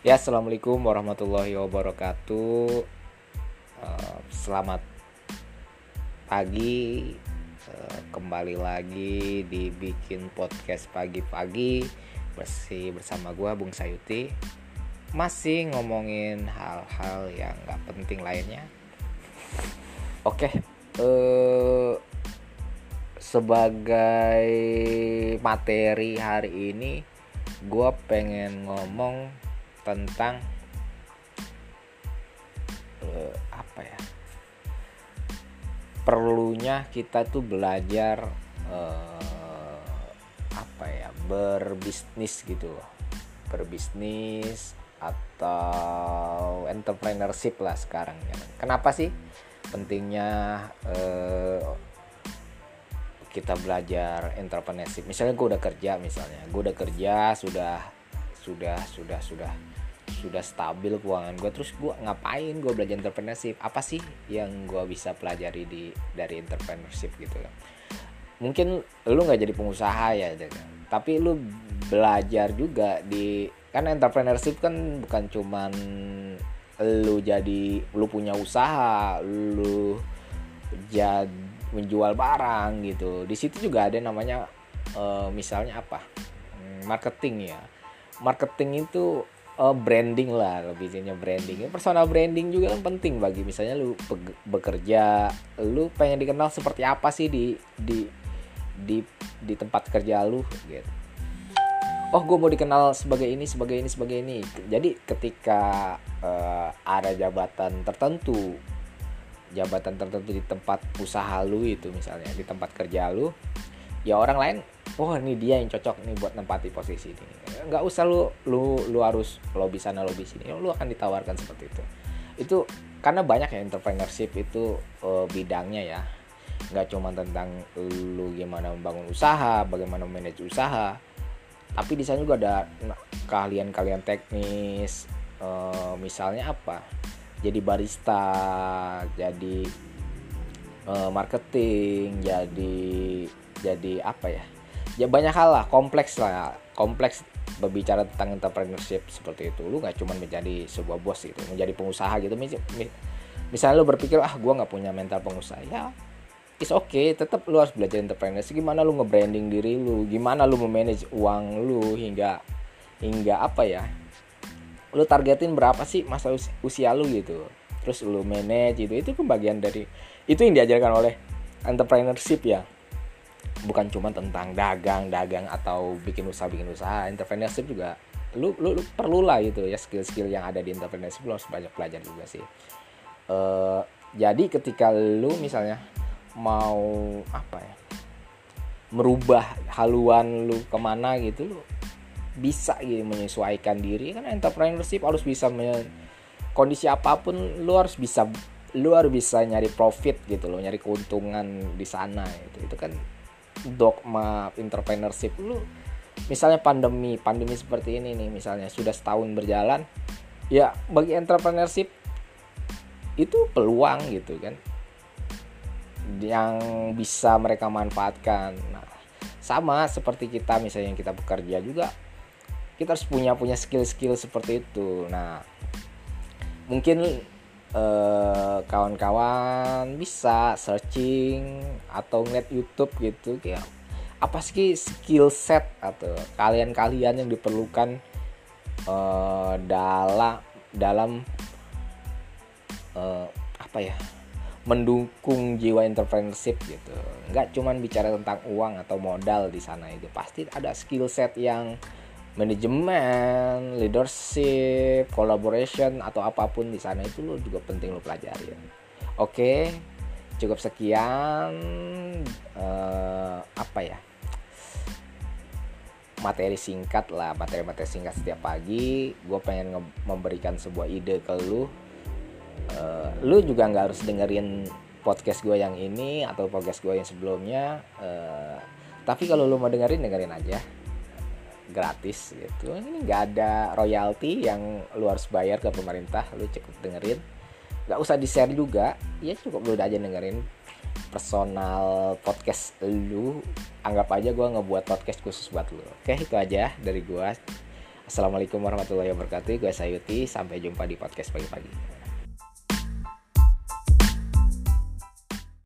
Ya, assalamualaikum warahmatullahi wabarakatuh. Uh, selamat pagi. Uh, kembali lagi dibikin podcast pagi-pagi bersih bersama gua Bung Sayuti. Masih ngomongin hal-hal yang nggak penting lainnya. Oke, uh, sebagai materi hari ini, gua pengen ngomong tentang uh, apa ya perlunya kita tuh belajar uh, apa ya berbisnis gitu loh berbisnis atau entrepreneurship lah sekarang ya. kenapa sih pentingnya uh, kita belajar entrepreneurship misalnya gue udah kerja misalnya gue udah kerja sudah sudah sudah sudah sudah stabil keuangan gue terus gue ngapain gue belajar entrepreneurship? Apa sih yang gue bisa pelajari di dari entrepreneurship gitu? Kan mungkin lu nggak jadi pengusaha ya tapi lu belajar juga di kan entrepreneurship kan bukan cuman lu jadi lu punya usaha lu jadi menjual barang gitu. Di situ juga ada namanya uh, misalnya apa? Hmm, marketing ya marketing itu uh, branding lah lebihnya branding. Personal branding juga kan penting bagi misalnya lu bekerja lu pengen dikenal seperti apa sih di di di di tempat kerja lu gitu. Oh gue mau dikenal sebagai ini sebagai ini sebagai ini. Jadi ketika uh, ada jabatan tertentu jabatan tertentu di tempat usaha lu itu misalnya di tempat kerja lu ya orang lain oh ini dia yang cocok nih buat nempati posisi ini. Nggak usah lu lu lu harus lobby sana lobby sini. Lu akan ditawarkan seperti itu. Itu karena banyak ya entrepreneurship itu uh, bidangnya ya. Nggak cuma tentang lu gimana membangun usaha bagaimana manage usaha tapi di sana juga ada keahlian-keahlian teknis uh, misalnya apa? Jadi barista jadi uh, marketing jadi jadi apa ya? Ya banyak hal lah kompleks lah. Kompleks berbicara tentang entrepreneurship seperti itu. Lu nggak cuma menjadi sebuah bos gitu menjadi pengusaha gitu. Misalnya lu berpikir ah gue nggak punya mental pengusaha ya it's okay. Tetap lu harus belajar entrepreneurship gimana lu nge-branding diri lu? Gimana lu memanage uang lu hingga hingga apa ya? Lu targetin berapa sih masa usia lu gitu? Terus lu manage itu itu pembagian dari itu yang diajarkan oleh entrepreneurship ya bukan cuma tentang dagang dagang atau bikin usaha bikin usaha entrepreneurship juga lu lu, lu perlu lah gitu ya skill-skill yang ada di entrepreneurship lu harus banyak belajar juga sih. Uh, jadi ketika lu misalnya mau apa ya merubah haluan lu ke mana gitu lu bisa gitu menyesuaikan diri. Kan entrepreneurship harus bisa kondisi apa pun lu harus bisa lu bisa nyari profit gitu loh nyari keuntungan di sana itu itu kan dogma entrepreneurship lu misalnya pandemi pandemi seperti ini nih misalnya sudah setahun berjalan ya bagi entrepreneurship itu peluang gitu kan yang bisa mereka manfaatkan. Nah sama seperti kita misalnya yang kita bekerja juga kita harus punya punya skill-skill seperti itu. Nah mungkin eh, kawan-kawan bisa searching atau ngeliat YouTube gitu kayak apa sih skill set? Atau kalian-kalian yang diperlukan uh, dalam dalam uh, apa ya mendukung jiwa entrepreneurship gitu. Nggak cuman bicara tentang uang atau modal di sana itu pasti ada skill set yang manajemen, leadership, collaboration atau apa pun di sana itu lo juga penting lo pelajari. Oke, cukup sekian uh, apa ya? materi singkat lah materi-materi singkat setiap pagi gue pengen memberikan sebuah ide ke lu uh, lu juga nggak harus dengerin podcast gue yang ini atau podcast gue yang sebelumnya uh, tapi kalau lu mau dengerin dengerin aja gratis gitu ini nggak ada royalti yang lu harus bayar ke pemerintah lu cukup dengerin nggak usah di share juga ya cukup lu aja dengerin personal podcast lu anggap aja gue ngebuat podcast khusus buat lu oke itu aja dari gue Assalamualaikum warahmatullahi wabarakatuh. Gue Sayuti. Sampai jumpa di podcast pagi-pagi.